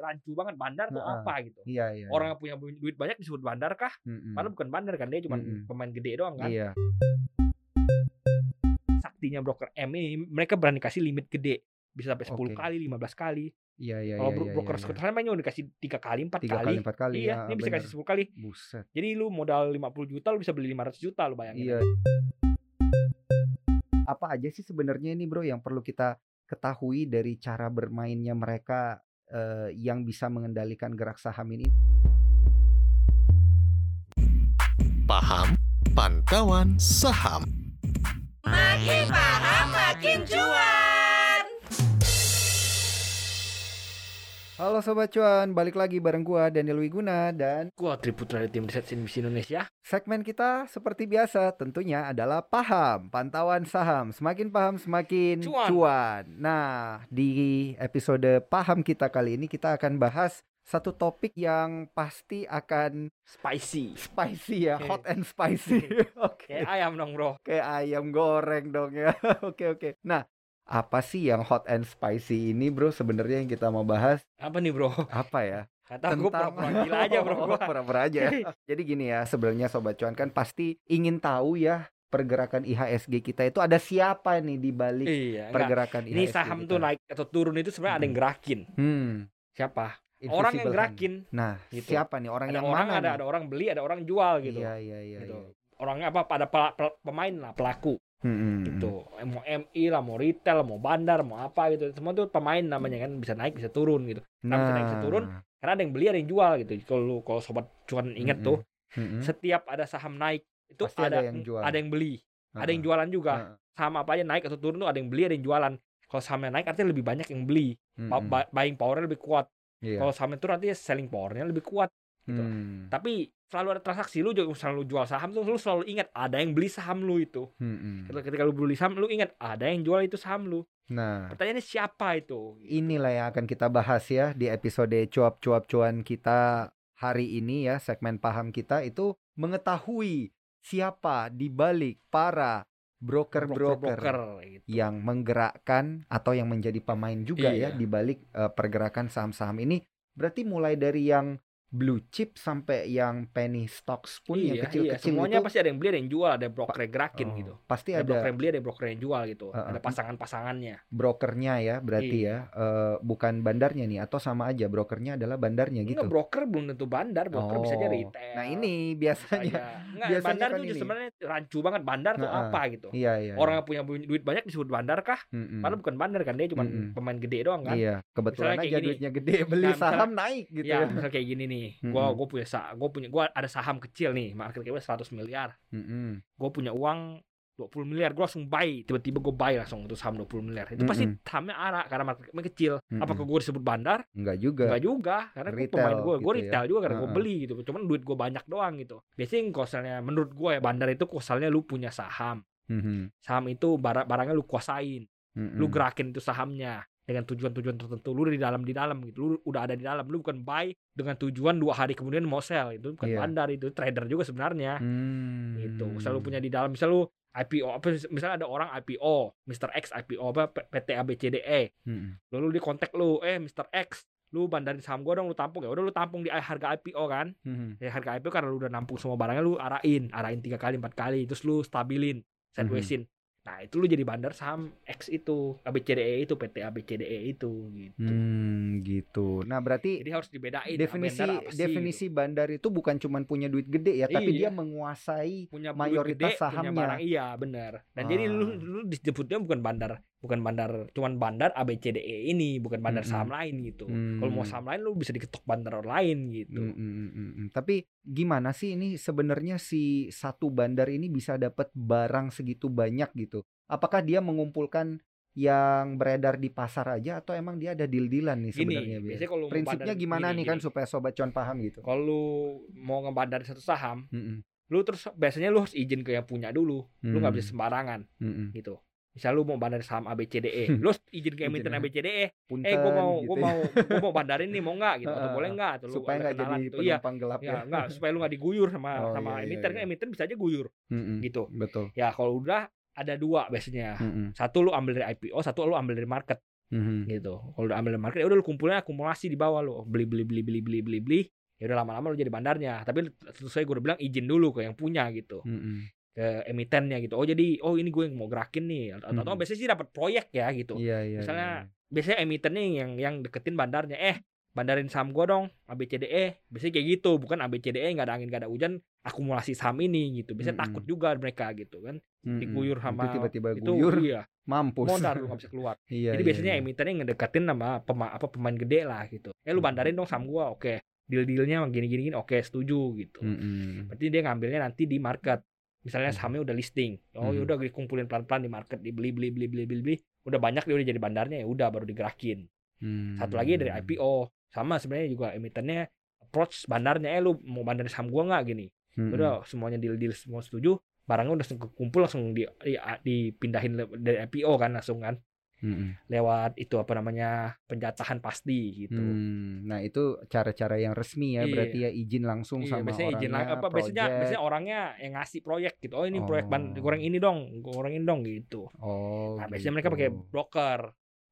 rancu banget bandar tuh apa gitu. Iya, iya. Orang yang punya duit banyak disebut bandar kah? Mm-mm. Padahal bukan bandar kan dia cuma pemain gede doang kan. Iya. Saktinya broker M ini mereka berani kasih limit gede. Bisa sampai 10 Oke. kali, 15 kali. Iya, iya, Kalau iya, iya, broker iya, sekitar iya. cuma dikasih 3 kali, 4 Tiga kali. kali, empat kali. Iya, ya, dia bisa kasih 10 kali. Buset. Jadi lu modal 50 juta lu bisa beli 500 juta lu bayangin. Iya. Apa aja sih sebenarnya ini bro yang perlu kita ketahui dari cara bermainnya mereka eh, yang bisa mengendalikan gerak saham ini? Paham Pantauan Saham. Makin paham makin cuan. Halo Sobat Cuan, balik lagi bareng gua Daniel Wiguna dan Gua Triputra dari tim riset CNBC Indonesia. segmen kita seperti biasa tentunya adalah paham, pantauan saham. Semakin paham semakin Cuan. cuan. Nah, di episode paham kita kali ini kita akan bahas satu topik yang pasti akan Spicy. spicy ya, Oke. hot and spicy. Oke. Kayak ayam dong, Bro. Kayak ayam goreng dong ya. Oke, oke. Nah, apa sih yang hot and spicy ini, Bro? Sebenarnya yang kita mau bahas Apa nih, Bro? apa ya? Kata gue pura-pura gila aja, Bro. Oh, Gua. pura-pura aja. ya. Jadi gini ya, sebenarnya sobat cuan kan pasti ingin tahu ya pergerakan IHSG kita itu ada siapa nih di balik Iya, enggak. pergerakan Ini IHSG saham kita. tuh naik atau turun itu sebenarnya ada yang gerakin. Hmm, Siapa? Orang yang invisible hand. gerakin. Nah, Gitu. siapa nih orang Ada yang orang mana ada nih? ada orang beli, ada orang jual gitu. Iya, iya, iya. Gitu. iya. Orangnya apa? Pada pemain lah, pelaku Hmm, hmm, hmm. gitu. Mau MI lah, mau retail, mau bandar, mau apa gitu. Semua tuh pemain namanya kan bisa naik, bisa turun gitu. Kenapa bisa naik, bisa turun? Karena ada yang beli, ada yang jual gitu. Kalau kalau sobat cuan ingat Mm-mm. tuh, Hmm, hmm. setiap ada saham naik itu Pasti ada ada yang jual. ada yang beli, ada yang jualan juga. Heeh. Saham apa aja naik atau turun tuh ada yang beli, ada yang jualan. Kalau sahamnya naik artinya lebih banyak yang beli. Hmm, buying powernya lebih kuat. Iya. Kalau sahamnya turun artinya selling powernya lebih kuat. Gitu. Hmm, Tapi selalu ada transaksi lu juga selalu jual saham tuh lu selalu ingat ada yang beli saham lu itu. hmm. Ketika ketika lu beli saham lu ingat ada yang jual itu saham lu. Nah, Pertanyaannya siapa itu? inilah yang akan kita bahas ya di episode cuap-cuap cuan kita hari ini ya segmen paham kita itu mengetahui siapa di balik para broker-broker broker gitu. yang menggerakkan atau yang menjadi pemain juga ya Iya. di balik eh, pergerakan saham-saham ini. Berarti mulai dari yang blue chip sampai yang penny stocks pun yang iya, kecil-kecil iya. Semuanya itu pasti ada yang beli, ada yang jual, ada broker yang gerakin oh, gitu. pasti Ada, broker ada yang beli, ada broker yang jual gitu. Heeh. Ada pasangan-pasangannya. brokernya ya berarti Iya. ya Eh, bukan bandarnya nih atau sama aja brokernya adalah bandarnya gitu. Enggak, broker belum tentu bandar, broker bisa aja Oh, retail. Nah ini bisa biasanya. Enggak, biasanya bandar kan tuh ini. sebenarnya rancu banget. Bandar tuh Heeh. apa gitu. iya iya. Orang yang punya duit banyak disebut bandar kah? Mm-mm. Padahal bukan bandar kan, dia cuma Mm-mm. pemain gede doang kan. Iya, kebetulan Misalnya aja duitnya gede beli Nah, misalnya- saham naik gitu ya, ya. kayak gini nih. Gua Mm-mm. gua punya sa gua punya gua ada saham kecil nih, market cap 100 miliar. Mm-mm. Gua punya uang 20 miliar, gua langsung buy. Tiba-tiba gua buy langsung untuk saham 20 miliar. Itu pasti Mm-mm. sahamnya arah karena market capnya kecil. Mm-mm. Apakah gua disebut bandar? Enggak juga. Enggak juga, karena Retail pemain gua, gua gitu ya. retail juga karena gua Heeh. beli gitu. Cuman duit gua banyak doang gitu. Biasanya kalau misalnya menurut gua ya bandar itu kosalnya lu punya saham. Mhm. Saham itu barang barangnya lu kuasain. Mm-mm. Lu gerakin itu sahamnya dengan tujuan-tujuan tertentu. Lu di dalam di dalam gitu. Lu udah ada di dalam. Lu bukan buy dengan tujuan dua hari kemudian mau sell. Itu bukan Iya. bandar itu trader juga sebenarnya. Hmm. Gitu. Misal lu punya di dalam misal lu IPO apa misalnya ada orang IPO, Mr. X IPO apa PT ABCDE. Mm-mm. Lalu dia kontak lu, "Eh Mr. X, lu bandarin saham gua dong lu tampung ya udah lu tampung di harga IPO kan Mhm. ya harga IPO karena lu udah nampung semua barangnya lu arahin arahin tiga kali empat kali terus lu stabilin sidewaysin nah itu lu jadi bandar saham X itu ABCDE itu PT ABCDE itu gitu Hmm, gitu. Nah, berarti jadi harus dibedain definisi bandar sih, definisi gitu. bandar itu bukan cuma punya duit gede ya, tapi Iya. dia menguasai punya mayoritas gede, punya sahamnya. barang iya benar dan jadi lu Ah. lu disebutnya bukan bandar bukan bandar cuman bandar ABCDE ini bukan bandar Mm-mm. saham lain gitu kalau mau Hmm. saham lain lu bisa diketok bandar lain gitu Mm, mm, mm, mm, mm. Tapi gimana sih ini sebenarnya si satu bandar ini bisa dapat barang segitu banyak gitu? Apakah dia mengumpulkan yang beredar di pasar aja atau emang dia ada deal-dealan nih sebenarnya? Biasanya kalau Prinsipnya bandar- gimana gini, nih kan gini. supaya sobat cuan paham gitu? kalau lu mau ngebandar satu saham Mm-mm. lu terus biasanya lu harus izin ke yang punya dulu lu nggak Hmm. bisa sembarangan Mm-mm. gitu misal lu mau bandar saham ABCDE lu izin ke emiten ABCDE Punten eh gua mau gitu gua ya. mau gua mau bandarin nih mau nggak gitu atau boleh nggak atau lu supaya nggak jadi gitu iya penumpang gelap ya ya. nggak supaya lu nggak diguyur sama Oh, sama iya, iya, emiten kan iya. emiten bisa aja guyur Mm-mm. gitu Betul. ya kalau udah ada dua biasanya Mm-mm. satu lu ambil dari IPO satu lu ambil dari market Mhm. gitu. Kalau udah ambil dari market ya udah lu kumpulnya akumulasi di bawah lu beli beli beli beli beli beli beli ya udah lama-lama lu jadi bandarnya. Tapi saya gue udah bilang izin dulu ke yang punya gitu Mhm. Ke emitennya gitu. Oh jadi oh ini gue yang mau gerakin nih atau, atau Mhm. biasanya sih dapat proyek ya gitu. Iya iya. Misalnya iya. biasanya emitennya yang yang deketin bandarnya eh bandarin saham gua dong ABCDE biasanya kayak gitu bukan ABCDE nggak ada angin nggak ada hujan akumulasi saham ini gitu biasanya Mm-mm. takut juga mereka gitu kan Mhm. diguyur Itu sama tiba-tiba itu guyur iya mampus. modal lu nggak bisa keluar Iya, jadi iya, biasanya iya. emitennya ngedeketin sama pema, apa pemain gede lah gitu eh lu bandarin dong saham gua oke deal dealnya gini gini gini oke setuju gitu Mhm. berarti dia ngambilnya nanti di market misalnya Hmm. sahamnya udah listing oh Hmm. yaudah dikumpulin pelan pelan di market dibeli beli beli beli beli beli udah banyak dia udah jadi bandarnya ya udah baru digerakin satu lagi dari Hmm. IPO sama sebenarnya juga emitennya approach bandarnya eh lu mau bandarin saham gua nggak gini Mhm. udah semuanya deal deal semua setuju barangnya udah kumpul langsung di, di- dipindahin dari IPO kan langsung kan Mhm. lewat itu apa namanya penjatahan pasti gitu Hmm, Nah itu cara-cara yang resmi ya Iya. berarti ya izin langsung Iya, sama biasanya izin orangnya. lah- apa biasanya project. biasanya orangnya yang ngasih proyek gitu. Oh ini proyek ban Oh. goreng ini dong, goreng ini dong gitu. Oh. Nah, biasanya mereka pakai gitu. broker.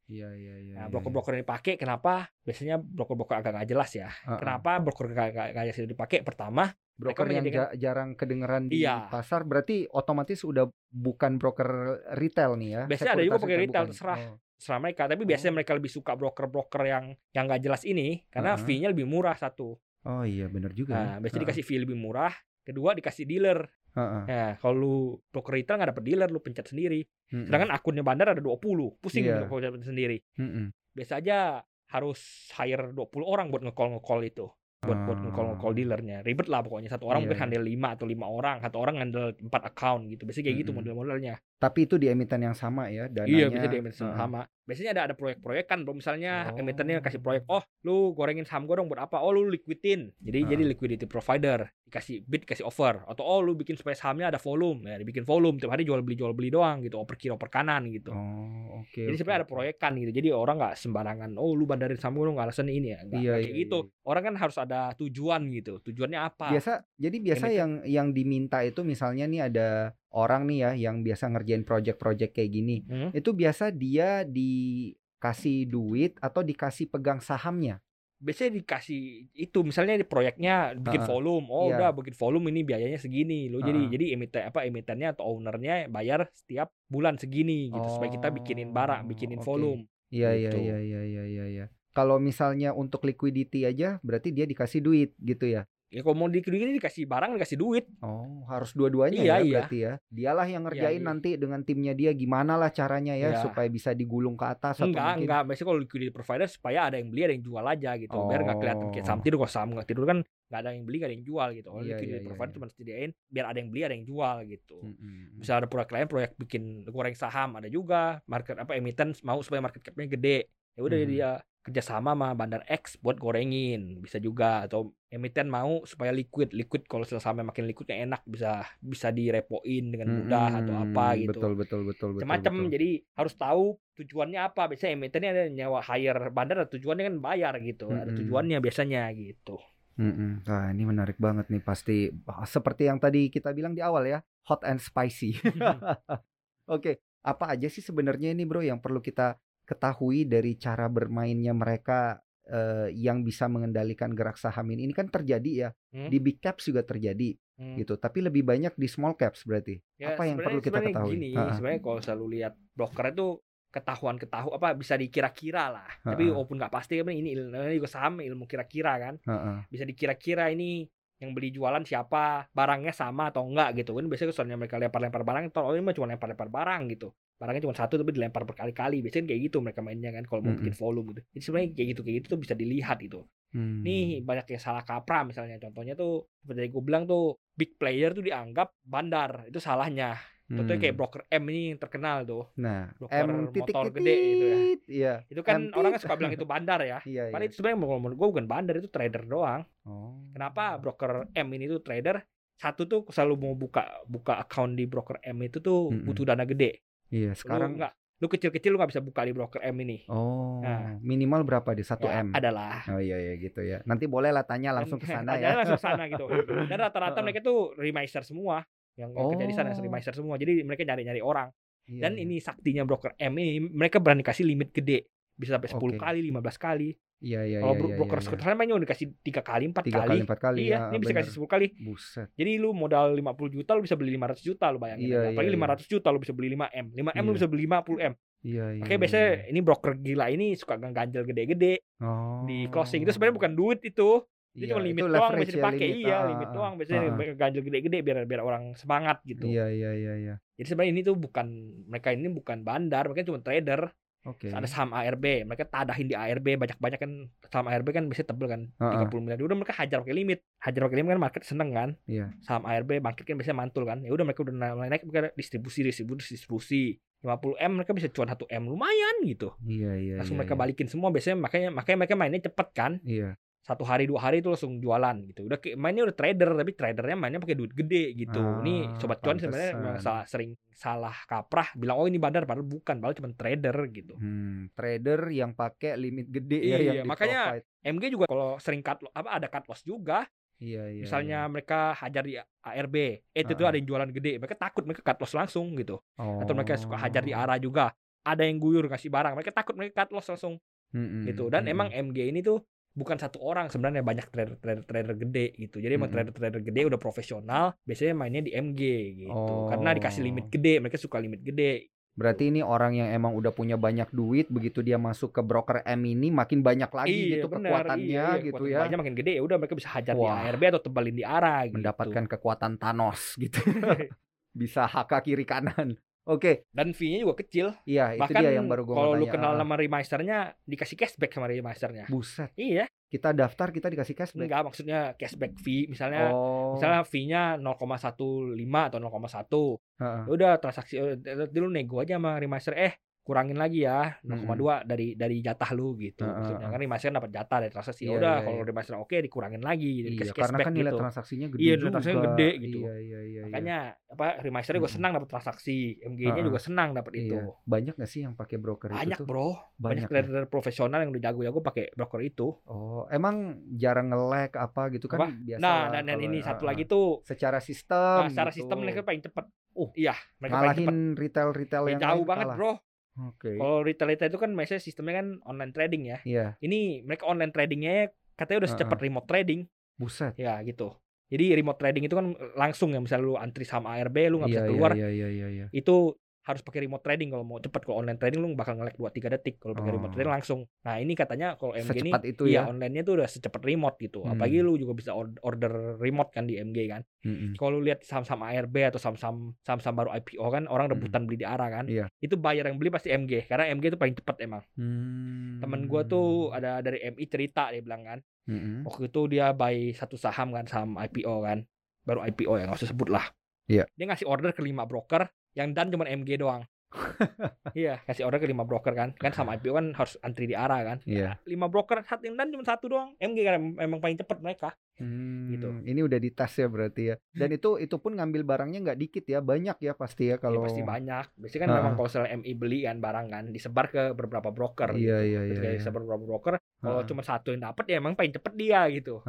Iya iya iya. Nah, iya. broker-broker yang dipakai kenapa? Biasanya broker-broker agak nggak jelas ya. Heeh. Kenapa broker nggak nggak jelas itu dipakai? Pertama, broker yang ja- jarang kedengeran di Iya. pasar berarti otomatis udah bukan broker retail nih ya. Biasanya ada juga pakai retail, bukan. terserah. Oh. serah mereka. Tapi biasanya Oh. mereka lebih suka broker-broker yang yang nggak jelas ini karena Heeh. fee-nya lebih murah satu. Oh iya benar juga. ya. Nah, biasanya Heeh. dikasih fee lebih murah. Kedua dikasih dealer. Heeh. Nah, kalau lu broker retail nggak dapet dealer, lu pencet sendiri. Mm-mm. Sedangkan akunnya bandar ada 20, pusing lu pencet sendiri. Mm-mm. biasa aja harus hire 20 orang buat nge-call nge-call itu buat buat Ah. nge-call nge-call dealernya ribet lah pokoknya satu orang Iya, mungkin iya. handle 5 atau lima orang satu orang handle 4 account gitu biasanya kayak gitu Mm-mm. model-modelnya Tapi itu di emiten yang sama ya dananya. iya biasanya di emiten Heeh. sama biasanya ada ada proyek-proyek kan misalnya Oh. emitennya kasih proyek oh lu gorengin saham gue dong buat apa oh lu liquidin jadi Ah. jadi liquidity provider dikasih bid kasih offer atau oh lu bikin supaya sahamnya ada volume ya dibikin volume tiap hari jual beli jual beli doang gitu oper kiri oper kanan gitu Oh oke. Jadi oke, sebenarnya ada proyekan gitu. Jadi orang nggak sembarangan, oh lu bandarin saham gue dong alasan ini ya. Nggak Iya, nggak kayak iya, gitu. iya. Orang kan harus ada tujuan gitu. Tujuannya apa? Biasa jadi biasa Emiten. yang yang diminta itu misalnya nih ada orang nih ya yang biasa ngerjain project-project kayak gini. Hmm? Itu biasa dia dikasih duit atau dikasih pegang sahamnya. Biasanya dikasih itu misalnya di proyeknya bikin Heeh. volume. Oh Iya. udah bikin volume ini biayanya segini. Lo jadi Heeh. jadi emiten apa emitennya atau ownernya bayar setiap bulan segini gitu supaya kita bikinin barang, Oh, bikinin oke. volume. Iya iya Gitu. iya iya iya iya. iya. Kalau misalnya untuk liquidity aja berarti dia dikasih duit gitu ya. Ya kalau mau dikirimin dikasih barang dikasih duit. Oh, harus dua-duanya Iya, ya iya. berarti ya. Dialah yang ngerjain iya. nanti dengan timnya dia gimana lah caranya ya Iya. supaya bisa digulung ke atas atau Enggak, mungkin enggak. Biasanya kalau liquidity provider supaya ada yang beli, ada yang jual aja gitu. Biar nggak kelihatan kayak saham Oh. tidur. Kalau saham nggak tidur kan nggak ada yang beli, nggak ada yang jual gitu. Kalau Iya, liquidity iya, iya, provider iya. cuma sediain biar ada yang beli, ada yang jual gitu. Mm-mm. Bisa ada proyek lain, proyek bikin goreng saham ada juga. Market apa emiten mau supaya market capnya gede. Ya udah Mhm. dia kerjasama sama bandar X buat gorengin bisa juga atau emiten mau supaya liquid liquid kalau sahamnya makin liquidnya enak bisa bisa direpoin dengan mudah atau apa Mm-mm, gitu Betul betul betul betul. macam-macam jadi harus tahu tujuannya apa biasanya emitennya ada nyawa hire bandar ada tujuannya kan bayar gitu ada Mm-mm. tujuannya biasanya gitu Mm-mm. Wah, ini menarik banget nih pasti seperti yang tadi kita bilang di awal ya, hot and spicy. Oke, apa aja sih sebenarnya ini bro yang perlu kita ketahui dari cara bermainnya mereka eh, yang bisa mengendalikan gerak saham ini? Ini kan terjadi ya Hmm. di big caps juga terjadi Hmm. gitu, tapi lebih banyak di small caps berarti. Ya, apa yang perlu kita ketahui? gini Ha-ha. sebenarnya kalau selalu lihat broker itu ketahuan ketahu apa bisa dikira-kira lah tapi Ha-ha. walaupun nggak pasti kan ini ilmu ini juga saham ilmu kira-kira kan Heeh. bisa dikira-kira ini yang beli jualan siapa barangnya sama atau enggak gitu. Kan biasanya soalnya mereka lempar-lempar barang oh ini mah cuma lempar-lempar barang gitu. Barangnya cuma satu tapi dilempar berkali-kali. Biasanya kayak gitu mereka mainnya kan kalau mau Mm-mm. bikin volume gitu. Jadi sebenarnya kayak gitu kayak gitu tuh bisa dilihat gitu. Hmm. nih banyak yang salah kaprah misalnya. Contohnya tuh seperti gue bilang tuh big player tuh dianggap bandar. Itu salahnya contohnya kayak Hmm. broker M ini yang terkenal tuh Nah, broker M titik motor titik gede gitu ya. Iya. itu kan M orang suka bilang itu bandar ya Iya, Padahal iya. itu sebenarnya menurut gue bukan bandar itu trader doang Oh. Kenapa broker M ini tuh trader satu tuh selalu mau buka buka account di broker M itu tuh Mm-mm. butuh dana gede. Iya, Lu sekarang nggak lu kecil-kecil lu nggak bisa buka di broker M ini. Oh, Nah. minimal berapa di 1 Ya, M? adalah Oh iya iya gitu ya. Nanti boleh lah tanya langsung ke sana ya. langsung ke sana gitu. Dan rata-rata mereka tuh remiser semua yang, yang kerja di sana Oh. remiser semua. Jadi mereka nyari-nyari orang. Iya, Dan iya. ini saktinya broker M ini mereka berani kasih limit gede. bisa sampai 10 Oke. kali 15 kali Iya iya kalau iya iya. broker iya. lain mainnya udah dikasih tiga kali empat kali, kali empat kali iya ya, ini bisa bener. kasih 10 kali Buset. jadi lu modal 50 juta lu bisa beli 500 juta lu bayangin Iya, aja. apalagi iya, iya. 500 juta lu bisa beli 5 m 5 m lu Iya. bisa beli 50 m Iya iya. Makanya iya, biasanya iya. ini broker gila ini suka ganjel gede-gede oh. di closing itu sebenarnya bukan duit itu itu Iya, cuma limit doang bisa ya, dipakai limit. iya Ah, limit doang biasanya Ah, ah. ganjel gede-gede biar biar orang semangat gitu Iya iya iya iya. jadi sebenarnya ini tuh bukan mereka ini bukan bandar mereka cuma trader Oke. ada saham ARB mereka tadahin di ARB banyak-banyak kan saham ARB kan biasanya tebel kan Ah, ah. 30 miliar udah mereka hajar pakai limit hajar pakai limit kan market seneng kan Iya. saham ARB bangkit kan biasanya mantul kan ya udah mereka udah naik naik mereka distribusi distribusi distribusi 50 m mereka bisa cuan 1 m lumayan gitu Iya iya. langsung iya, mereka iya. balikin semua biasanya makanya makanya mereka mainnya cepet kan Iya. Satu hari dua hari itu langsung jualan gitu udah mainnya udah trader tapi tradernya mainnya pakai duit gede gitu ini Ah, sobat cuan sebenarnya salah sering salah kaprah bilang oh ini bandar padahal bukan padahal cuma trader gitu Hmm, trader yang pakai limit gede ya Iya, yang makanya di-provide. MG juga kalau sering cut apa ada cut loss juga Iya iya. misalnya iya. mereka hajar di ARB eh itu tuh ada yang jualan gede mereka takut mereka cut loss langsung gitu atau mereka suka hajar di Oh. ARA juga ada yang guyur ngasih barang mereka takut mereka cut loss langsung Mm-mm, gitu dan mm-mm. emang MG ini tuh bukan satu orang sebenarnya banyak trader trader trader gede gitu jadi emang Mm-mm. trader trader gede udah profesional biasanya mainnya di MG gitu karena dikasih limit Oh. gede mereka suka limit gede Berarti ini orang yang emang udah punya banyak duit begitu dia masuk ke broker M ini makin banyak lagi iya gitu bener, kekuatannya iya, iya, gitu kekuatan ya. makin gede ya udah mereka bisa hajar Wah. di ARB atau tebalin di ARA gitu Mendapatkan kekuatan Thanos gitu. Bisa hak kiri kanan. Oke, dan fee-nya juga kecil. Iya itu bahkan dia yang baru gue kalau lu kenal nama remisternya dikasih cashback sama remisternya Buset, iya. Kita daftar kita dikasih cashback. enggak maksudnya cashback fee. Misalnya Oh, misalnya fee-nya 0,15 atau 0,1 heeh. Udah transaksi eh, dulu nego aja sama reminder eh kurangin lagi ya 0,2 dari dari jatah lu gitu Heeh, maksudnya heeh. kan reminder dapat jatah dari transaksi ya Iya, udah iya, kalau iya. reminder oke dikurangin lagi jadi Iya, kasih karena cashback kan nilai gitu transaksinya gede Iya, juga. transaksinya gede gitu. Iya, iya, iya. iya. makanya apa remindernya gue senang dapat transaksi MG-nya Heeh. juga senang dapat itu Iya. Banyak gak sih yang pakai broker banyak itu tuh? bro banyak Banyak. ya? trader profesional yang udah jago-jago pakai broker itu Oh, emang jarang nge-lag apa gitu kan Apa? biasa. nah dan, dan ini satu ah, lagi tuh secara sistem. nah, secara gitu. sistem mereka paling cepet Oh, iya mereka ngalahin retail-retail Ya, yang jauh banget bro Oke. kalau retail retail itu kan biasanya sistemnya kan online trading ya Iya, ini mereka online tradingnya katanya udah secepat remote trading buset. ya gitu jadi remote trading itu kan langsung ya misalnya lu antri sama ARB lu nggak bisa Iya, keluar Iya, iya, iya, iya. itu harus pakai remote trading kalau mau cepet kalau online trading lu bakal nge-lag 2 3 detik kalau pakai remote Oh. trading langsung nah ini katanya kalau MG ini itu iya ya. online-nya tuh udah secepat remote gitu Hmm. apalagi lu juga bisa or- order remote kan di MG kan Mm-mm. kalau lu lihat saham-saham ARB atau saham-saham saham-saham baru IPO kan orang rebutan beli di ARA kan Iya. itu buyer yang beli pasti MG karena MG itu paling cepat emang Hmm. temen gua tuh ada dari MI cerita dia bilang kan Mm-mm. waktu itu dia buy satu saham kan saham IPO kan baru IPO ya nggak usah sebut lah Iya. dia ngasih order ke lima broker yang dan cuma MG doang. Iya kasih order ke lima broker kan. Kan sama IPO kan harus antri di arah kan. Iya. lima broker satu yang dan cuma satu doang. MG kan memang paling cepet mereka Hmm, Gitu. Ini udah dites ya berarti ya. Dan itu itu pun ngambil barangnya nggak dikit ya, banyak ya pasti ya kalau kalau. pasti banyak biasanya kan Ah. memang kalau misalnya MI beli kan barang kan disebar ke beberapa broker Iya iya iya. Ketika iya. disebar ke beberapa broker kalau Ah. cuma satu yang dapat ya emang paling cepet dia gitu.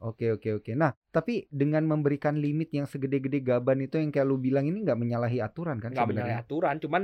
Oke oke oke. Nah tapi dengan memberikan limit yang segede-gede gaban itu yang kayak lu bilang ini nggak menyalahi aturan kan nggak menyalahi aturan cuman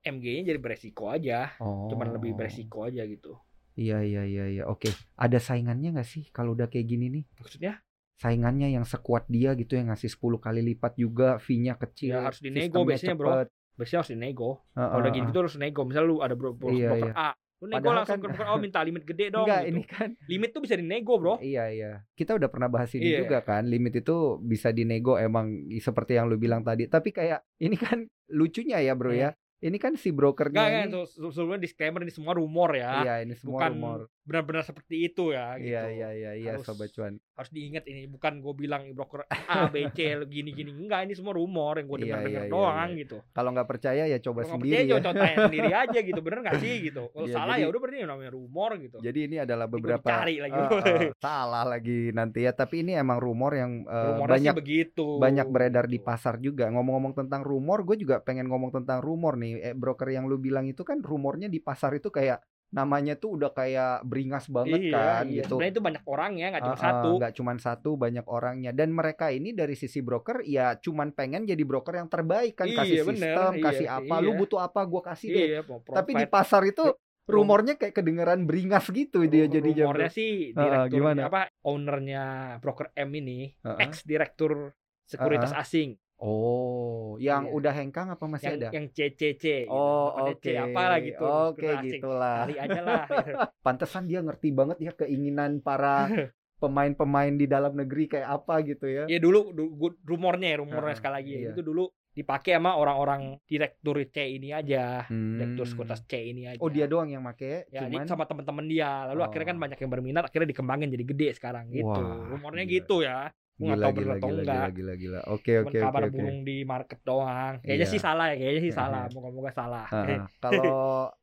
MG-nya jadi beresiko aja Oh. cuman lebih beresiko aja gitu Iya iya iya iya. Oke. Ada saingannya nggak sih kalau udah kayak gini nih? maksudnya Saingannya yang sekuat dia gitu yang ngasih 10 kali lipat juga, fee-nya kecil. Ya, harus dinego biasanya, bro. biasanya harus dinego Ah, kalau udah ah, gini gitu harus nego misal lu ada bro, bro, Iya, broker iya. A lu nego Padahal langsung kan- ke broker A minta limit gede dong Enggak, gitu. ini kan limit tuh bisa dinego bro Iya iya. Kita udah pernah bahas ini Iya. juga kan. Limit itu bisa dinego emang seperti yang lu bilang tadi. Tapi kayak ini kan lucunya ya bro ya. Ini kan si brokernya Enggak kan ini. so- sebelumnya disclaimer ini semua rumor ya Iya ini semua bukan rumor. Benar-benar seperti itu ya gitu Iya iya iya iya Harus- sobat cuan. harus diingat ini bukan gue bilang broker A B C gini-gini enggak ini semua rumor yang gue Iya, dengar-dengar iya, iya, doang iya. gitu Kalau nggak percaya ya coba nggak sendiri percaya ya. coba tanya sendiri aja gitu bener nggak sih gitu kalau Iya, salah ya udah berarti namanya rumor gitu Jadi ini adalah beberapa dicari lagi Eh, eh, salah lagi nanti ya. Tapi ini emang rumor yang rumornya banyak begitu banyak beredar di Gitu. pasar juga. Ngomong-ngomong tentang rumor, gue juga pengen ngomong tentang rumor nih. Eh, broker yang lu bilang itu kan rumornya di pasar itu kayak namanya tuh udah kayak beringas banget iya, kan iya. gitu. Sebenarnya itu banyak orang ya, nggak cuma ah, satu. nggak cuman satu banyak orangnya dan mereka ini dari sisi broker ya cuman pengen jadi broker yang terbaik kan Iya, kasih bener. sistem Iya, kasih apa lu iya. butuh apa gua kasih deh Iya, mau tapi di pasar itu rumornya kayak kedengeran beringas gitu dia jadi rumornya sih direktur gimana? apa ownernya broker M ini Heeh. ex direktur sekuritas asing Oh, yang Iya. udah hengkang apa masih yang ada? yang CCC gitu. Oh, Depannya oke. C apalah gitu Oke, asing. gitulah. Kali aja lah gitu. Pantesan dia ngerti banget ya keinginan para pemain-pemain di dalam negeri kayak apa gitu ya. ya dulu, du- rumornya ya, rumornya Heeh, sekali lagi ya. iya. itu dulu dipakai sama orang-orang direktur C ini aja Hmm. direktur sekuritas C ini aja Oh, dia doang yang make, ya cuman ini sama teman-teman dia lalu akhirnya kan Oh. banyak yang berminat akhirnya dikembangin jadi gede sekarang gitu Wah, rumornya gila. gitu ya Gila tahu gila bener atau gila, enggak. gila gila gila. Oke Cuman oke kabar oke oke. burung di market doang kayaknya Iya. sih salah ya kayaknya sih salah moga-moga salah. Kalau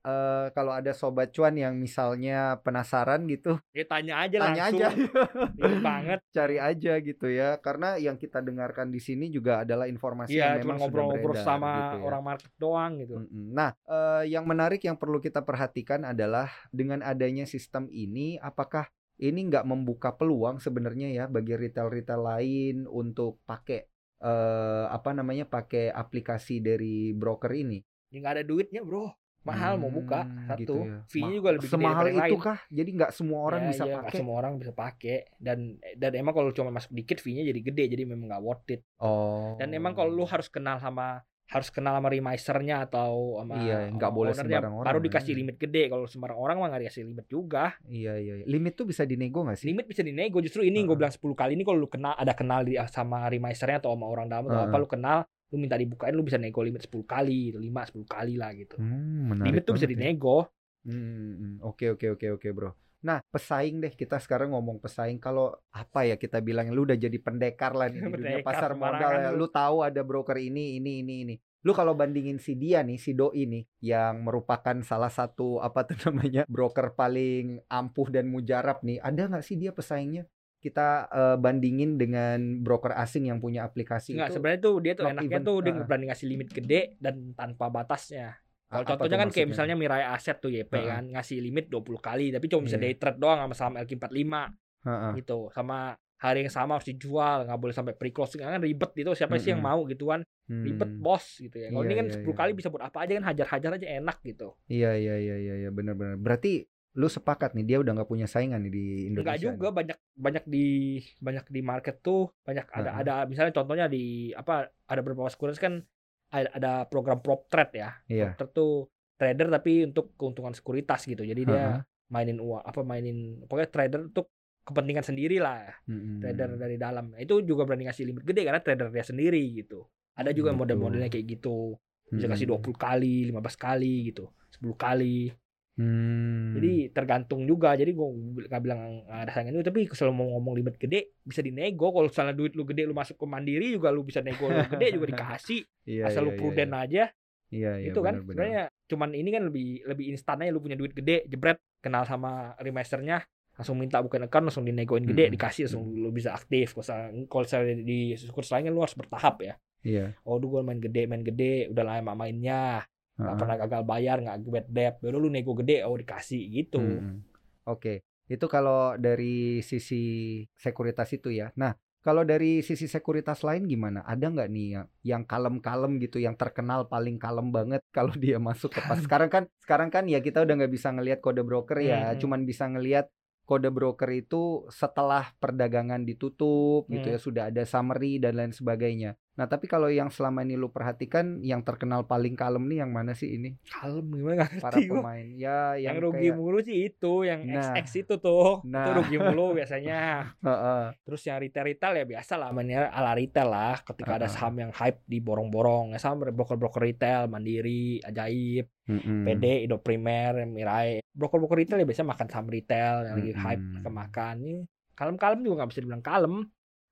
eh, kalau ada sobat cuan yang misalnya penasaran gitu, ya tanya aja tanya langsung aja, Ribet banget cari aja gitu ya. Karena yang kita dengarkan di sini juga adalah informasi Iya, yang memang ngobrol-ngobrol sama gitu ya. orang market doang gitu. Nah, eh, yang menarik yang perlu kita perhatikan adalah dengan adanya sistem ini, apakah ini nggak membuka peluang sebenarnya ya bagi retail-retail lain untuk pakai eh, apa namanya pakai aplikasi dari broker ini? Ya nggak ada duitnya, Bro. Mahal mau buka Hmm, satu. gitu ya. Fee-nya juga lebih gede semahal yang itu lain. kah? Jadi nggak semua orang Ya, bisa ya, pakai. semua orang bisa pakai dan dan emang kalau cuma masuk dikit fee-nya jadi gede jadi memang nggak worth it. Oh. Dan emang kalau lu harus kenal sama harus kenal sama remisernya atau sama Iya, nggak boleh sembarang orang, baru dikasih limit gede kalau sembarang orang mah nggak dikasih limit juga Iya iya. iya. Limit tuh bisa dinego nggak sih? limit bisa dinego justru ini gue Heeh. bilang 10 kali ini kalau lu kenal ada kenal di, sama remisernya atau sama orang dalam atau Heeh. apa lu kenal lu minta dibukain lu bisa nego limit 10 kali 5 10 kali lah gitu Hmm, limit tuh bisa ya. dinego Hmm, hmm. oke oke oke oke bro. Nah pesaing deh kita sekarang ngomong pesaing kalau apa ya kita bilang lu udah jadi pendekar lah nih di dunia pasar modal ya. lu. Tahu ada broker ini ini ini ini. Lu kalau bandingin si dia nih si Doi nih yang merupakan salah satu apa tuh namanya broker paling ampuh dan mujarab nih. Ada nggak sih dia pesaingnya? Kita eh, bandingin dengan broker asing yang punya aplikasi Enggak, itu. sebenarnya tuh dia tuh enaknya even, tuh dia uh-uh. berani ngasih limit gede dan tanpa batasnya. Kalau contohnya kan kayak maksudnya? misalnya Mirai Aset tuh YP Uh-uh. kan ngasih limit 20 kali tapi cuma bisa Iya. day trade doang sama saham LQ45 Heeh. gitu. Sama hari yang sama harus dijual, nggak boleh sampai pre closing kan ribet gitu. Siapa sih yang mau gitu kan? Ribet Hmm. bos gitu ya. Kalau Iya, ini kan iya, 10 iya. kali bisa buat apa aja kan hajar-hajar aja enak gitu. Iya iya iya iya iya benar-benar. Berarti lu sepakat nih dia udah nggak punya saingan nih di Indonesia. Enggak juga nih? banyak banyak di banyak di market tuh banyak ada Heeh. ada misalnya contohnya di apa ada beberapa sekuritas kan ada, program prop trade ya. Iya. Prop trade tuh trader tapi untuk keuntungan sekuritas gitu. Jadi dia Heeh. mainin uang apa mainin pokoknya trader untuk kepentingan sendiri lah Mm-mm. trader dari dalam Nah, itu juga berani ngasih limit gede karena trader dia sendiri gitu ada juga model-modelnya kayak gitu bisa kasih Mm-mm. 20 kali 15 kali gitu 10 kali Hmm. jadi tergantung juga jadi gue nggak bilang saingan itu tapi kalau mau ngomong limit gede bisa dinego kalau misalnya duit lu gede lu masuk ke mandiri juga lu bisa nego lu gede juga dikasih Iya, asal iya, lu iya, prudent aja Iya iya. itu kan benar, benar. sebenarnya cuman ini kan lebih lebih instan aja lu punya duit gede jebret kenal sama remisernya langsung minta bukan account langsung dinegoin gede Mm-mm. dikasih langsung lu bisa aktif kalau misalnya- di kurs lain kan lu harus bertahap ya Iya. oh dulu gue main gede main gede udah lama mainnya nggak Heeh. pernah gagal bayar nggak bad debt baru lu nego gede oh dikasih gitu Mm-mm. Oke. Itu kalau dari sisi sekuritas itu ya. Nah, kalau dari sisi sekuritas lain gimana? Ada nggak nih yang yang kalem-kalem gitu, yang terkenal paling kalem banget kalau dia masuk ke pas sekarang kan sekarang kan ya kita udah nggak bisa ngelihat kode broker ya, Hmm. cuman bisa ngelihat kode broker itu setelah perdagangan ditutup gitu Hmm. ya sudah ada summary dan lain sebagainya. Nah, tapi kalau yang selama ini lu perhatikan yang terkenal paling kalem nih yang mana sih ini? kalem gimana Para gua. pemain. Ya yang, yang, rugi kayak mulu sih itu yang Nah. XX itu tuh itu Nah. rugi mulu biasanya Heeh. terus yang retail retail ya biasa lah mainnya ala retail lah ketika ada Ah. saham yang hype diborong-borong ya sama broker broker retail mandiri ajaib Mm-mm. PD Indo Primer Mirai broker broker retail ya biasanya makan saham retail yang lagi hype Mm-mm. kemakan ini kalem-kalem juga nggak bisa dibilang kalem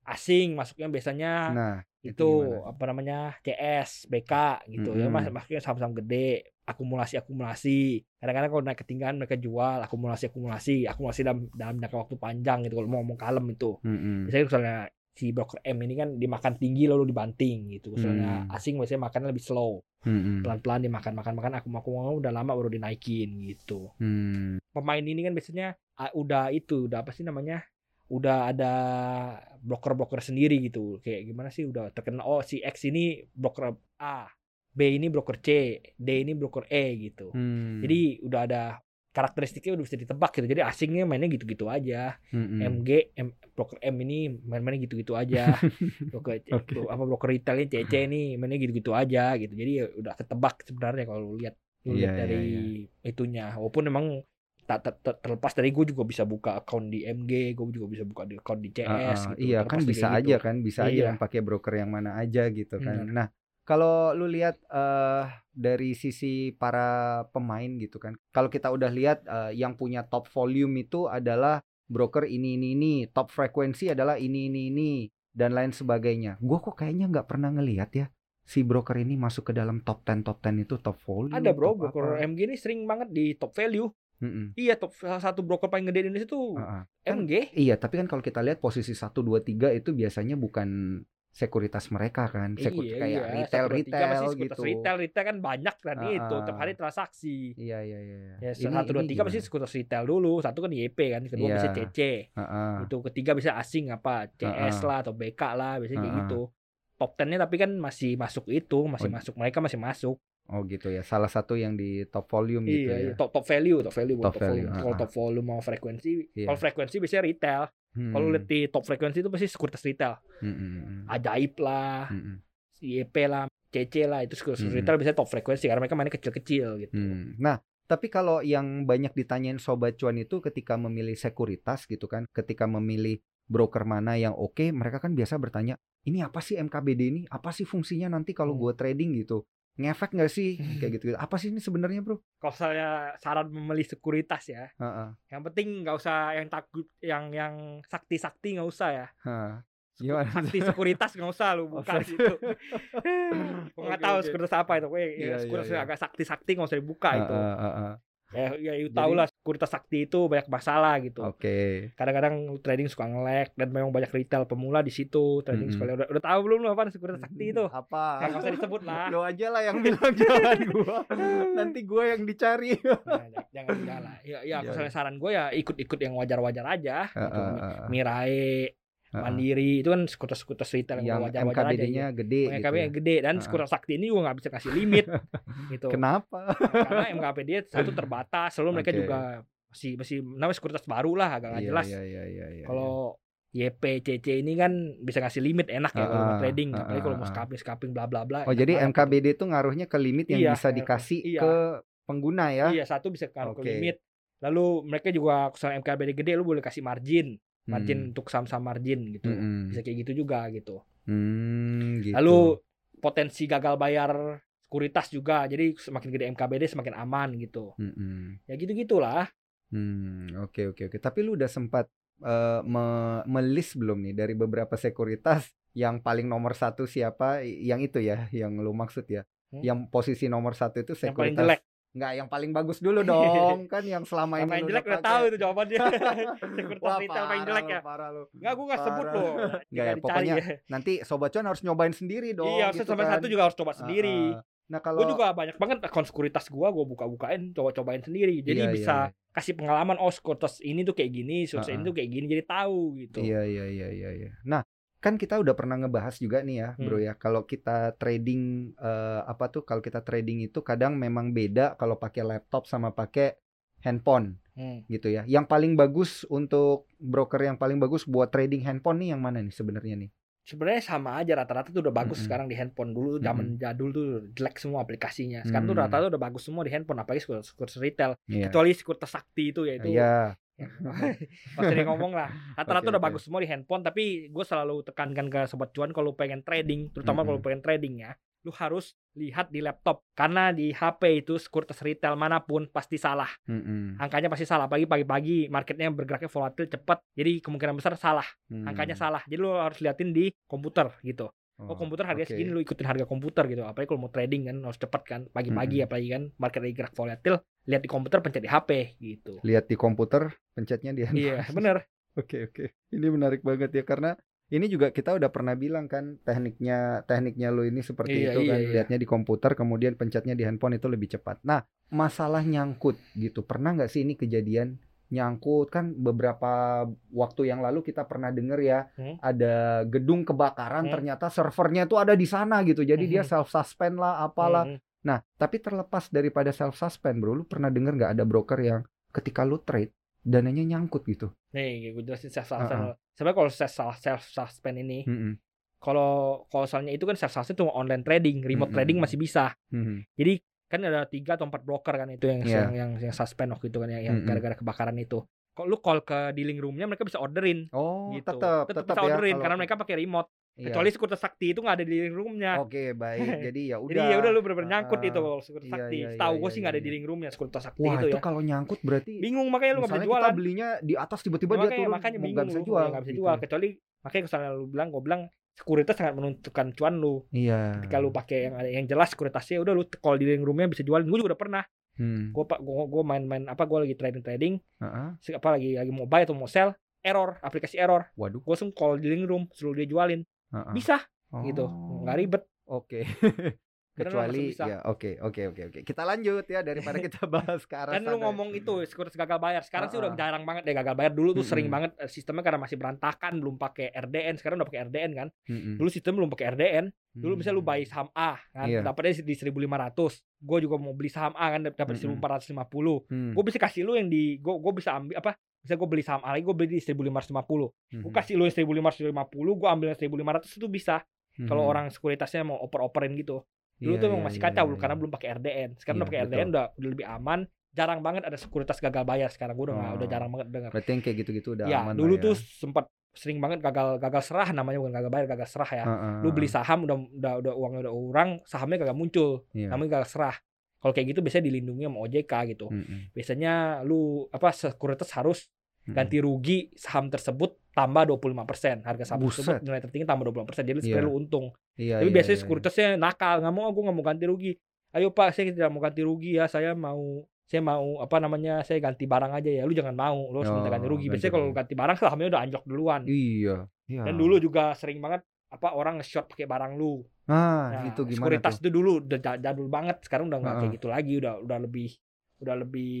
asing masuknya biasanya Nah, itu apa namanya CS BK gitu ya Mm-mm. mas masuknya saham-saham gede akumulasi akumulasi kadang-kadang kalau naik ketinggian mereka jual akumulasi akumulasi akumulasi dalam dalam jangka waktu panjang gitu kalau mau ngomong kalem itu Mm-mm. biasanya misalnya si broker M ini kan dimakan tinggi lalu dibanting gitu misalnya Hmm. asing biasanya makannya lebih slow Mm-mm. pelan-pelan dimakan makan makan akum akum udah lama baru dinaikin gitu Hmm. pemain ini kan biasanya ah, udah itu udah apa sih namanya udah ada broker-broker sendiri gitu kayak gimana sih udah terkenal oh si X ini broker A B ini broker C D ini broker E gitu Hmm. jadi udah ada karakteristiknya udah bisa ditebak gitu. Jadi asingnya mainnya gitu-gitu aja. Mm-mm. MG, M, broker M ini main-mainnya gitu-gitu aja. broker bro- apa broker retail ini CC nih mainnya gitu-gitu aja gitu. Jadi ya udah ketebak sebenarnya kalau lihat Iya, lihat iya, dari itunya. Walaupun memang tak ter- ter- terlepas dari gue juga bisa buka account di MG, gue juga bisa buka di account di CS Ah, ah, gitu. iya kan dari bisa kayak aja gitu. kan bisa aja Iya. yang pakai broker yang mana aja gitu kan. Benar. Nah kalau lu lihat eh dari sisi para pemain gitu kan, kalau kita udah lihat eh, yang punya top volume itu adalah broker ini ini ini, top frekuensi adalah ini ini ini dan lain sebagainya. Gue kok kayaknya nggak pernah ngelihat ya si broker ini masuk ke dalam top 10 top 10 itu top volume. Ada bro, broker apa. MG ini sering banget di top value. Mm-mm. Iya, top satu broker paling gede di Indonesia tuh Ah, ah. Kan- MG. Iya, tapi kan kalau kita lihat posisi 1 2 3 itu biasanya bukan sekuritas mereka kan, Sekur- iya, kayak iya. retail Satu, dua, tiga retail pasti gitu. Retail, retail kan banyak kan Ah, itu tiap hari transaksi. Iya, iya, iya. iya. Ya, satu dua tiga pasti sekuritas retail dulu. Satu kan YP kan, kedua Iya. bisa CC. Heeh. Itu ketiga bisa asing apa CS Ah, ah. lah atau BK lah, biasanya kayak Ah, ah. gitu. Top 10-nya tapi kan masih masuk itu, masih Oh. masuk mereka masih masuk. Oh gitu ya. Salah satu yang di top volume gitu iya, ya. iya. top top value, top value, Top top, value, volume. Kalau top volume mau frekuensi, Iya. kalau frekuensi biasanya retail. Kalau Hmm. lihat di top frekuensi itu pasti sekuritas retail. Hmm, hmm, hmm. Ajaib lah, Hmm, hmm. YP lah, CC lah, itu sekuritas Hmm. retail biasanya top frekuensi karena mereka mainnya kecil-kecil gitu. Hmm. Nah, tapi kalau yang banyak ditanyain sobat cuan itu ketika memilih sekuritas gitu kan, ketika memilih broker mana yang oke, mereka kan biasa bertanya, ini apa sih MKBD ini? Apa sih fungsinya nanti kalau Hmm. gue trading gitu? Ngefek nggak sih kayak gitu, gitu? Apa sih ini sebenarnya bro? Kalau saya saran memilih sekuritas ya, Heeh. yang penting nggak usah yang takut, yang yang sakti-sakti nggak usah ya. Gimana? Sakti sekuritas nggak usah lu Oh, buka sakti. gitu. Nggak tahu sekuritas apa itu. Pokoknya ya, Iya, sekuritas iya, iya. agak sakti-sakti nggak usah dibuka itu. Heeh, heeh. Ya, ya Jadi- tahu lah sekuritas sakti itu banyak masalah gitu. Oke. Kadang-kadang lu trading suka nge-lag dan memang banyak retail pemula di situ trading Mm-mm. sekali. Udah, udah tahu belum lu apa sekuritas sakti itu? Apa? Ya, nggak usah disebut lah. Lo aja lah yang bilang jangan gua. Nanti gua yang dicari. Nah, jangan jangan lah. Ya, ya Iya, misalnya saran gue ya ikut-ikut yang wajar-wajar aja. Gitu. Heeh, heeh. Mirai. Mandiri itu kan sekuritas-sekuritas retail yang. MKBD-nya gitu. gede MKBD gitu ya. yang gede dan Heeh. sekuritas sakti ini juga nggak bisa kasih limit gitu. Kenapa? Karena MKBD satu terbatas, selalu mereka Oke. juga masih masih namanya sekuritas baru lah agak nggak Iya, jelas. Iya, iya, iya, iya. Kalau YP, CC ini kan bisa ngasih limit enak ya kalau mau trading, ah, apalagi kalau mau scalping scalping bla bla bla. Oh, jadi gitu. MKBD itu ngaruhnya ke limit yang Iya, bisa dikasih iya. ke pengguna ya. Iya satu bisa ke Oke. limit. Lalu mereka juga kalau MKBD gede lu boleh kasih margin, margin Hmm. untuk saham-saham margin gitu. Mm-mm. Bisa kayak gitu juga gitu. Hmm, gitu. Lalu potensi gagal bayar sekuritas juga. Jadi semakin gede MKBD semakin aman gitu. Mm-mm. Ya gitu-gitulah. Hmm, oke oke oke. Tapi lu udah sempat eh, me- melis belum nih dari beberapa sekuritas yang paling nomor satu siapa? Yang itu ya, yang lu maksud ya? Hmm? Yang posisi nomor satu itu Yang paling sekuritas. jelek. Nggak, yang paling bagus dulu dong. kan yang selama ini paling jelek udah tahu itu jawabannya. Wah, retail paling jelek ya. Parah lu. Enggak, gue gak sebut loh. Nggak ya, pokoknya ya. Nanti sobat cuan harus nyobain sendiri dong. Iya, gitu sampai kan. satu juga harus coba sendiri. Ah. Nah kalau Gue juga banyak banget akun sekuritas gue, gue buka-bukain, coba-cobain sendiri. Jadi Iya, iya, bisa iya. kasih pengalaman, oh sekuritas ini tuh kayak gini, sekuritas ini tuh kayak gini, jadi tahu gitu. Iya iya iya iya iya. Nah, kan kita udah pernah ngebahas juga nih ya, Bro Hmm. ya. Kalau kita trading eh, apa tuh? Kalau kita trading itu kadang memang beda kalau pakai laptop sama pakai handphone Hmm. gitu ya. Yang paling bagus untuk broker yang paling bagus buat trading handphone nih yang mana nih sebenarnya nih? Sebenarnya sama aja rata-rata tuh udah bagus Mm-mm. sekarang di handphone dulu zaman jadul tuh jelek semua aplikasinya. Sekarang tuh Hmm. rata-rata udah bagus semua di handphone apalagi sekuritas, retail. Iya. Kecuali sekuritas sakti itu ya itu. Iya. Pas sering ngomong lah. Rata-rata Oke, udah oke. bagus semua di handphone tapi gue selalu tekankan ke sobat cuan kalau pengen trading, terutama kalau Mm-mm. pengen trading ya, lu harus lihat di laptop karena di HP itu sekuritas retail mana pun pasti salah. Mm-mm. Angkanya pasti salah. Pagi pagi-pagi marketnya bergeraknya volatil cepat. Jadi kemungkinan besar salah. Angkanya Hmm. salah. Jadi lu harus liatin di komputer gitu. Oh, komputer harganya oke. segini lu ikutin harga komputer gitu. Apalagi kalau mau trading kan harus cepat kan. Pagi-pagi Mm-mm. apalagi kan market lagi gerak volatil, lihat di komputer pencet di HP gitu. Lihat di komputer, pencetnya di handphone. Iya, bener. Oke oke. Ini menarik banget ya karena ini juga kita udah pernah bilang kan tekniknya tekniknya lu ini seperti Iya, itu iya, kan iya. lihatnya di komputer kemudian pencetnya di handphone itu lebih cepat. Nah masalah nyangkut gitu pernah nggak sih ini kejadian nyangkut kan beberapa waktu yang lalu kita pernah dengar ya Hmm. ada gedung kebakaran Hmm. ternyata servernya tuh ada di sana gitu jadi dia Mhm. self suspend lah apalah Mhm. Nah, tapi terlepas daripada self suspend, bro, lu pernah dengar nggak ada broker yang ketika lu trade dananya nyangkut gitu. Nih, gue jelasin self suspend. Sebenarnya kalau self self suspend ini, Mm-mm. kalau kalau soalnya itu kan self suspend cuma online trading, remote Mm-mm. trading masih bisa. Mhm. Jadi kan ada tiga atau empat broker kan itu yang Iya. yang, yang yang suspend waktu itu kan yang, Mm-mm. gara-gara kebakaran itu. Kalau lu call ke dealing roomnya mereka bisa orderin Oh, gitu. tetap tetap bisa ya orderin kalau- karena mereka pakai remote. Iya. Kecuali Sekuritas Sakti itu nggak ada di dealing roomnya. Oke, baik. Jadi ya udah. Jadi ya udah lu bener-bener nyangkut Ah, itu kalau Sekuritas iya, Sakti. iya, Tahu iya, gue iya, sih nggak ada iya. di dealing roomnya Sekuritas Sakti Wah, itu itu ya. kalau nyangkut berarti Bingung makanya lu nggak bisa jualan. kita belinya di atas tiba-tiba dia makanya, turun makanya bingung nggak bisa jual. nggak bisa gitu. jual kecuali makanya misalnya lu bilang gue bilang sekuritas sangat menentukan cuan lu Iya. ketika lu pakai yang ada yang jelas sekuritasnya udah lu call di roomnya bisa jualin gue juga udah pernah Hmm. gue pak gue gue main-main apa gue lagi trading trading Heeh. apa lagi lagi mau buy atau mau sell error aplikasi error Waduh. gue langsung call di room suruh dia jualin Heeh. bisa gitu Oh. nggak ribet Oke. Kecuali ya oke oke oke oke. Kita lanjut ya daripada kita bahas ke arah kan lu ngomong itu sekuritas gagal bayar sekarang sih udah Ah, ah. jarang banget deh gagal bayar dulu tuh Mm-mm. sering banget eh, sistemnya karena masih berantakan belum pakai RDN sekarang udah pakai RDN kan Mm-mm. dulu sistem belum pakai RDN Dulu misalnya lu Hmm. buy saham A kan Iya. dapatnya di 1500. Gue juga mau beli saham A kan dapat di Mm-mm. 1450. Hmm. Gue bisa kasih lu yang di gue gue bisa ambil apa? Bisa gue beli saham A lagi gue beli di 1550. Gue Mhm. kasih lu yang 1550, gue ambil yang 1500 itu bisa. Kalau Mhm. orang sekuritasnya mau oper-operin gitu. Dulu Iya, tuh emang iya, masih iya, kacau iya, karena iya. belum pakai RDN. Sekarang udah Iya, pakai. RDN udah, udah lebih aman. Jarang banget ada sekuritas gagal bayar sekarang. Gue udah nggak- udah Oh. jarang banget dengar. Berarti yang kayak gitu-gitu udah Ya, aman dulu ya. tuh sempat sering banget gagal gagal serah namanya bukan gagal bayar gagal serah ya. Heeh, Lu beli saham udah udah udah uangnya udah urang, sahamnya kagak muncul Iya. namanya gagal serah. Kalau kayak gitu biasanya dilindungi sama OJK gitu. Mm-mm. Biasanya lu apa sekuritas harus. Ganti rugi saham tersebut tambah 25%. Harga saham Buset. tersebut nilai tertinggi tambah 20%. Jadi Iya. supaya lu untung. Iya, Tapi iya, biasanya iya, sekuritasnya nakal, nggak mau aku nggak mau ganti rugi. Ayo Pak, saya tidak mau ganti rugi ya. Saya mau saya mau apa namanya? Saya ganti barang aja ya. Lu jangan mau, lu harus minta Oh, ganti rugi. ganti Biasanya kalau rugi. ganti barang sahamnya udah anjlok duluan. Iya. Iya. Dan dulu juga sering banget apa orang nge-short pakai barang lu. Ah, Nah, itu gimana sekuritas tuh? itu dulu udah ja- jadul banget. Sekarang udah nggak kayak Heeh. gitu lagi. Udah udah lebih udah lebih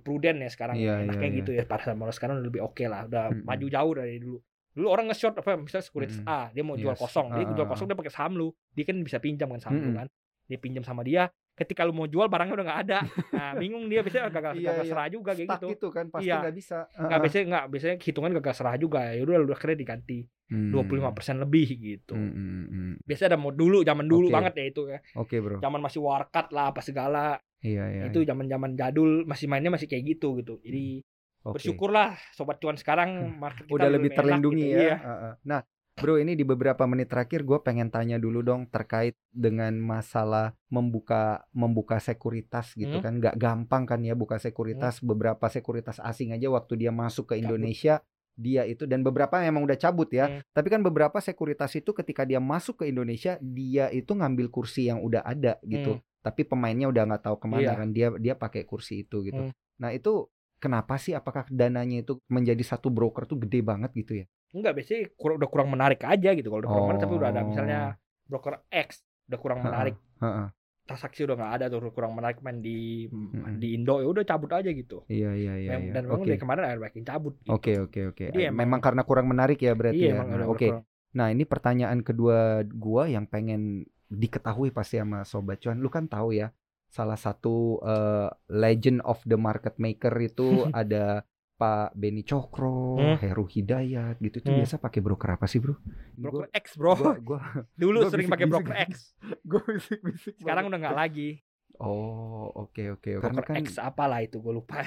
prudent ya sekarang. Iya, Enaknya iya, gitu ya. Pada sama sekarang udah lebih oke lah. Udah Mm-mm. maju jauh dari dulu. Dulu orang nge-short apa misalnya sekuritas Mm-mm. A, dia mau jual Yes. kosong. Dia jual kosong dia pakai saham lu. Dia kan bisa pinjam kan saham lu Mm-mm. kan. Dia pinjam sama dia. Ketika lu mau jual barangnya udah nggak ada. Nah, bingung dia biasanya Iya, gagal iya. serah juga kayak Stuck gitu. gitu kan pasti Iya. nggak bisa. Nggak Heeh. biasanya nggak biasanya hitungan gagal serah juga. Ya udah lu akhirnya diganti Hmm. 25% lebih gitu. Hmm, hmm, hmm. Biasanya ada mau dulu zaman dulu Oke. banget ya itu ya. Oke, Bro. Zaman masih warkat lah apa segala. Iya, iya. itu zaman-zaman jadul masih mainnya masih kayak gitu gitu. Jadi Oke. bersyukurlah sobat cuan sekarang market kita udah lebih terlindungi gitu. ya. Iya. Nah, Bro, ini di beberapa menit terakhir gue pengen tanya dulu dong terkait dengan masalah membuka membuka sekuritas gitu Hmm. kan. Nggak gampang kan ya buka sekuritas. Beberapa sekuritas asing aja waktu dia masuk ke Cabut. Indonesia dia itu dan beberapa emang udah cabut ya. Hmm. Tapi kan beberapa sekuritas itu ketika dia masuk ke Indonesia dia itu ngambil kursi yang udah ada gitu. Tapi pemainnya udah nggak tahu ke mana Hmm. Iya. kan dia dia pakai kursi itu gitu. Hmm. Nah itu kenapa sih? Apakah dananya itu menjadi satu broker tuh gede banget gitu ya? Enggak biasanya kurang, udah kurang menarik aja gitu kalau udah kurang menarik tapi udah ada Oh. misalnya broker X udah kurang Heeh, menarik Heeh. transaksi udah nggak ada tuh kurang menarik main di Mm-mm. di Indo ya udah cabut aja gitu. Iya iya iya. Mem- iya. Dan memang Oke dari kemarin yang cabut gitu. oke oke oke. Memang karena kurang menarik ya berarti Iya ya. Nah, Oke. kurang- Nah ini pertanyaan kedua gua yang pengen diketahui pasti sama sobat cuan. Lu kan tahu ya salah satu eh, legend of the market maker itu ada Pak Beni Cokro, Hmm. Heru Hidayat gitu. Itu Hmm. biasa pakai broker apa sih bro? Broker gua- X bro. gua, gua, Dulu gua sering pakai broker. X. gua bisik-bisik Sekarang udah nggak lagi. Oh oke oke. Karena Broker kan X apalah itu gue lupa.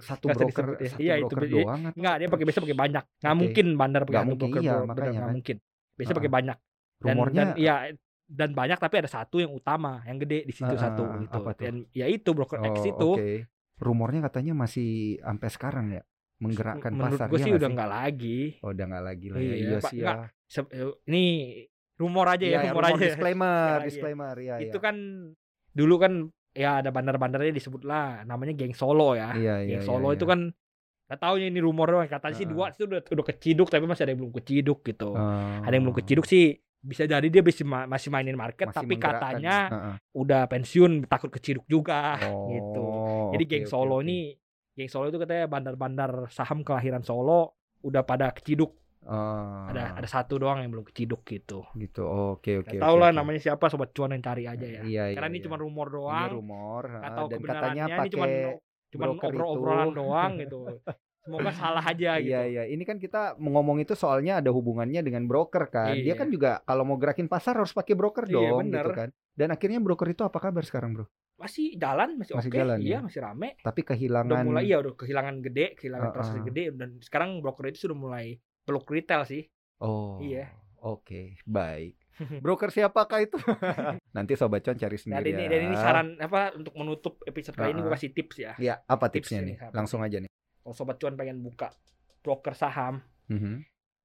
satu broker ya. satu Iya, itu broker be- doang atau Enggak, dia pakai biasa pakai banyak. Nggak Oke. mungkin bandar pakai satu mungkin, broker iya, bro, makanya kan. mungkin. Biasa Heeh. pakai banyak. Dan, rumornya dan iya dan banyak tapi ada satu yang utama, yang gede di situ Heeh, satu gitu. apa tuh? Dan ya itu broker X Oh, itu. Oke. Rumornya katanya masih sampai sekarang ya menggerakkan Menurut pasar. gue iya sih udah nggak lagi. Oh, udah nggak lagi lah ya. Iya, Iya Pak. sih ya. Se- eh, ini rumor aja Iya, ya, ya, rumor, rumor aja. ya. disclaimer, ya. disclaimer ya. Itu kan dulu kan ya ada bandar-bandarnya disebut lah namanya geng Solo ya. Iya, iya, geng iya, Solo iya. itu kan Gak tau ini rumor doang katanya sih Heeh. dua itu udah udah keciduk tapi masih ada yang belum keciduk gitu. Oh, Ada yang belum keciduk sih bisa jadi dia masih ma- masih mainin market masih tapi katanya Heeh. udah pensiun takut keciduk juga Oh, gitu. Jadi oke, geng oke, Solo oke. ini geng Solo itu katanya bandar-bandar saham kelahiran Solo udah pada keciduk. Oh, Ada ada satu doang yang belum keciduk gitu. gitu. Oke, oke. Gak tau oke, lah oke. namanya siapa sobat cuan yang cari aja ya. Iya, Karena iya, ini iya. cuma rumor Ini doang. rumor Gak heeh, tahu dan katanya ini cuma pakai broker obrol-obrolan doang gitu. Semoga salah aja gitu. Iya iya, ini kan kita ngomong itu soalnya ada hubungannya dengan broker kan. Dia Iya. kan juga kalau mau gerakin pasar harus pakai broker Iya, dong bener. gitu kan. Dan akhirnya broker itu apa kabar sekarang, Bro? Masih jalan, masih, Masih oke. jalan, iya, ya? masih rame. Tapi Udah kehilangan mulai ya udah kehilangan gede, kehilangan Heeh. transaksi gede dan sekarang broker itu sudah mulai peluk retail sih. Oh. Iya. Oke, baik. Broker siapakah itu? Nanti sobat cuan cari Dan sendiri ini ya. dan ini saran apa untuk menutup episode kali ini gue kasih tips ya. Ya, apa Tips tipsnya ini, nih? apa Langsung aja nih. Kalau sobat cuan pengen buka broker saham, Mhm.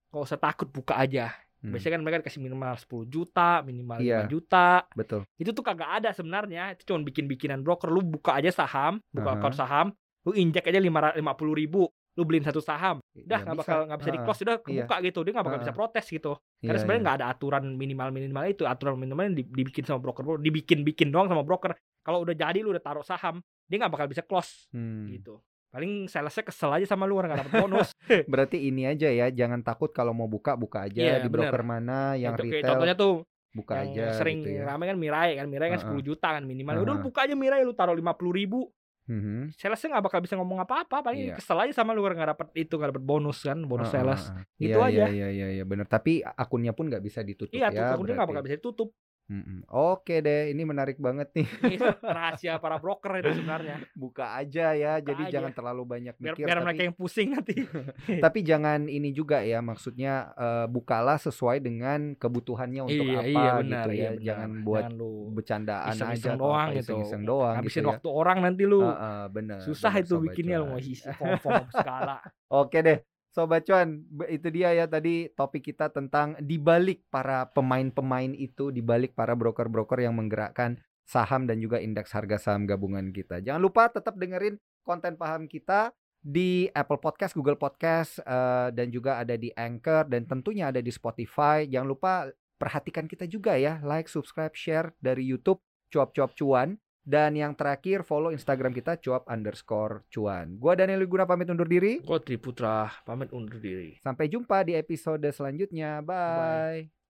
nggak usah takut buka aja. Hmm, Biasanya kan mereka kasih minimal 10 juta, minimal Iya. 5 juta. Betul. Itu tuh kagak ada sebenarnya. Itu cuma bikin-bikinan broker. Lu buka aja saham, buka Aha. akun saham, lu injek aja lima puluh ribu, lu beliin satu saham, udah Ya, nggak bisa. bakal nggak bisa di Heeh. close, udah kebuka gitu, dia nggak bakal Heeh. bisa protes gitu. Iya, Karena sebenarnya iya. nggak ada aturan minimal minimal itu, aturan minimalnya di- dibikin sama broker, dibikin bikin doang sama broker. Kalau udah jadi lu udah taruh saham, dia nggak bakal bisa close Hmm. gitu. Paling salesnya kesel aja sama lu nggak dapet bonus. Berarti ini aja ya, jangan takut kalau mau buka buka aja Iya, di broker mana yang kayak retail contohnya tuh buka yang aja sering gitu ya. rame kan Mirai kan, Mirai kan. 10 juta kan minimal. Udah buka aja Mirai, lu taruh 50 ribu, Mhm. salesnya nggak bakal bisa ngomong apa-apa paling Iya. kesel aja sama lu nggak dapet itu nggak dapet bonus kan bonus Heeh, sales heeh. Gitu Iya, aja. Iya iya iya benar. Tapi akunnya pun nggak bisa ditutup iya ya. tuh akunnya nggak bakal bisa ditutup Mm-mm. Oke deh, ini menarik banget nih. Ini rahasia para broker itu sebenarnya Buka aja ya. Buka jadi aja. jangan terlalu banyak biar mikir. biar tapi, mereka yang pusing nanti tapi jangan ini juga ya. Maksudnya eh, bukalah sesuai dengan kebutuhannya untuk iya apa iya benar gitu ya. iya benar. Jangan buat Jangan lu bercandaan aja iseng-iseng atau doang gitu iseng-iseng doang habisin gitu ya. waktu orang nanti lu Heeh, bener, susah bener, itu bikinnya lu mau isi form-form segala Oke deh, Sobat Cuan, itu dia ya tadi topik kita tentang dibalik para pemain-pemain itu, dibalik para broker-broker yang menggerakkan saham dan juga indeks harga saham gabungan kita. Jangan lupa tetap dengerin konten paham kita di Apple Podcast, Google Podcast, eh, dan juga ada di Anchor dan tentunya ada di Spotify. Jangan lupa perhatikan kita juga ya, like, subscribe, share dari YouTube cuap-cuap cuan. Dan yang terakhir follow Instagram kita cuap underscore cuan. Gua Daniel Guna pamit undur diri. Kok Triputra pamit undur diri Sampai jumpa di episode selanjutnya. Bye. Bye.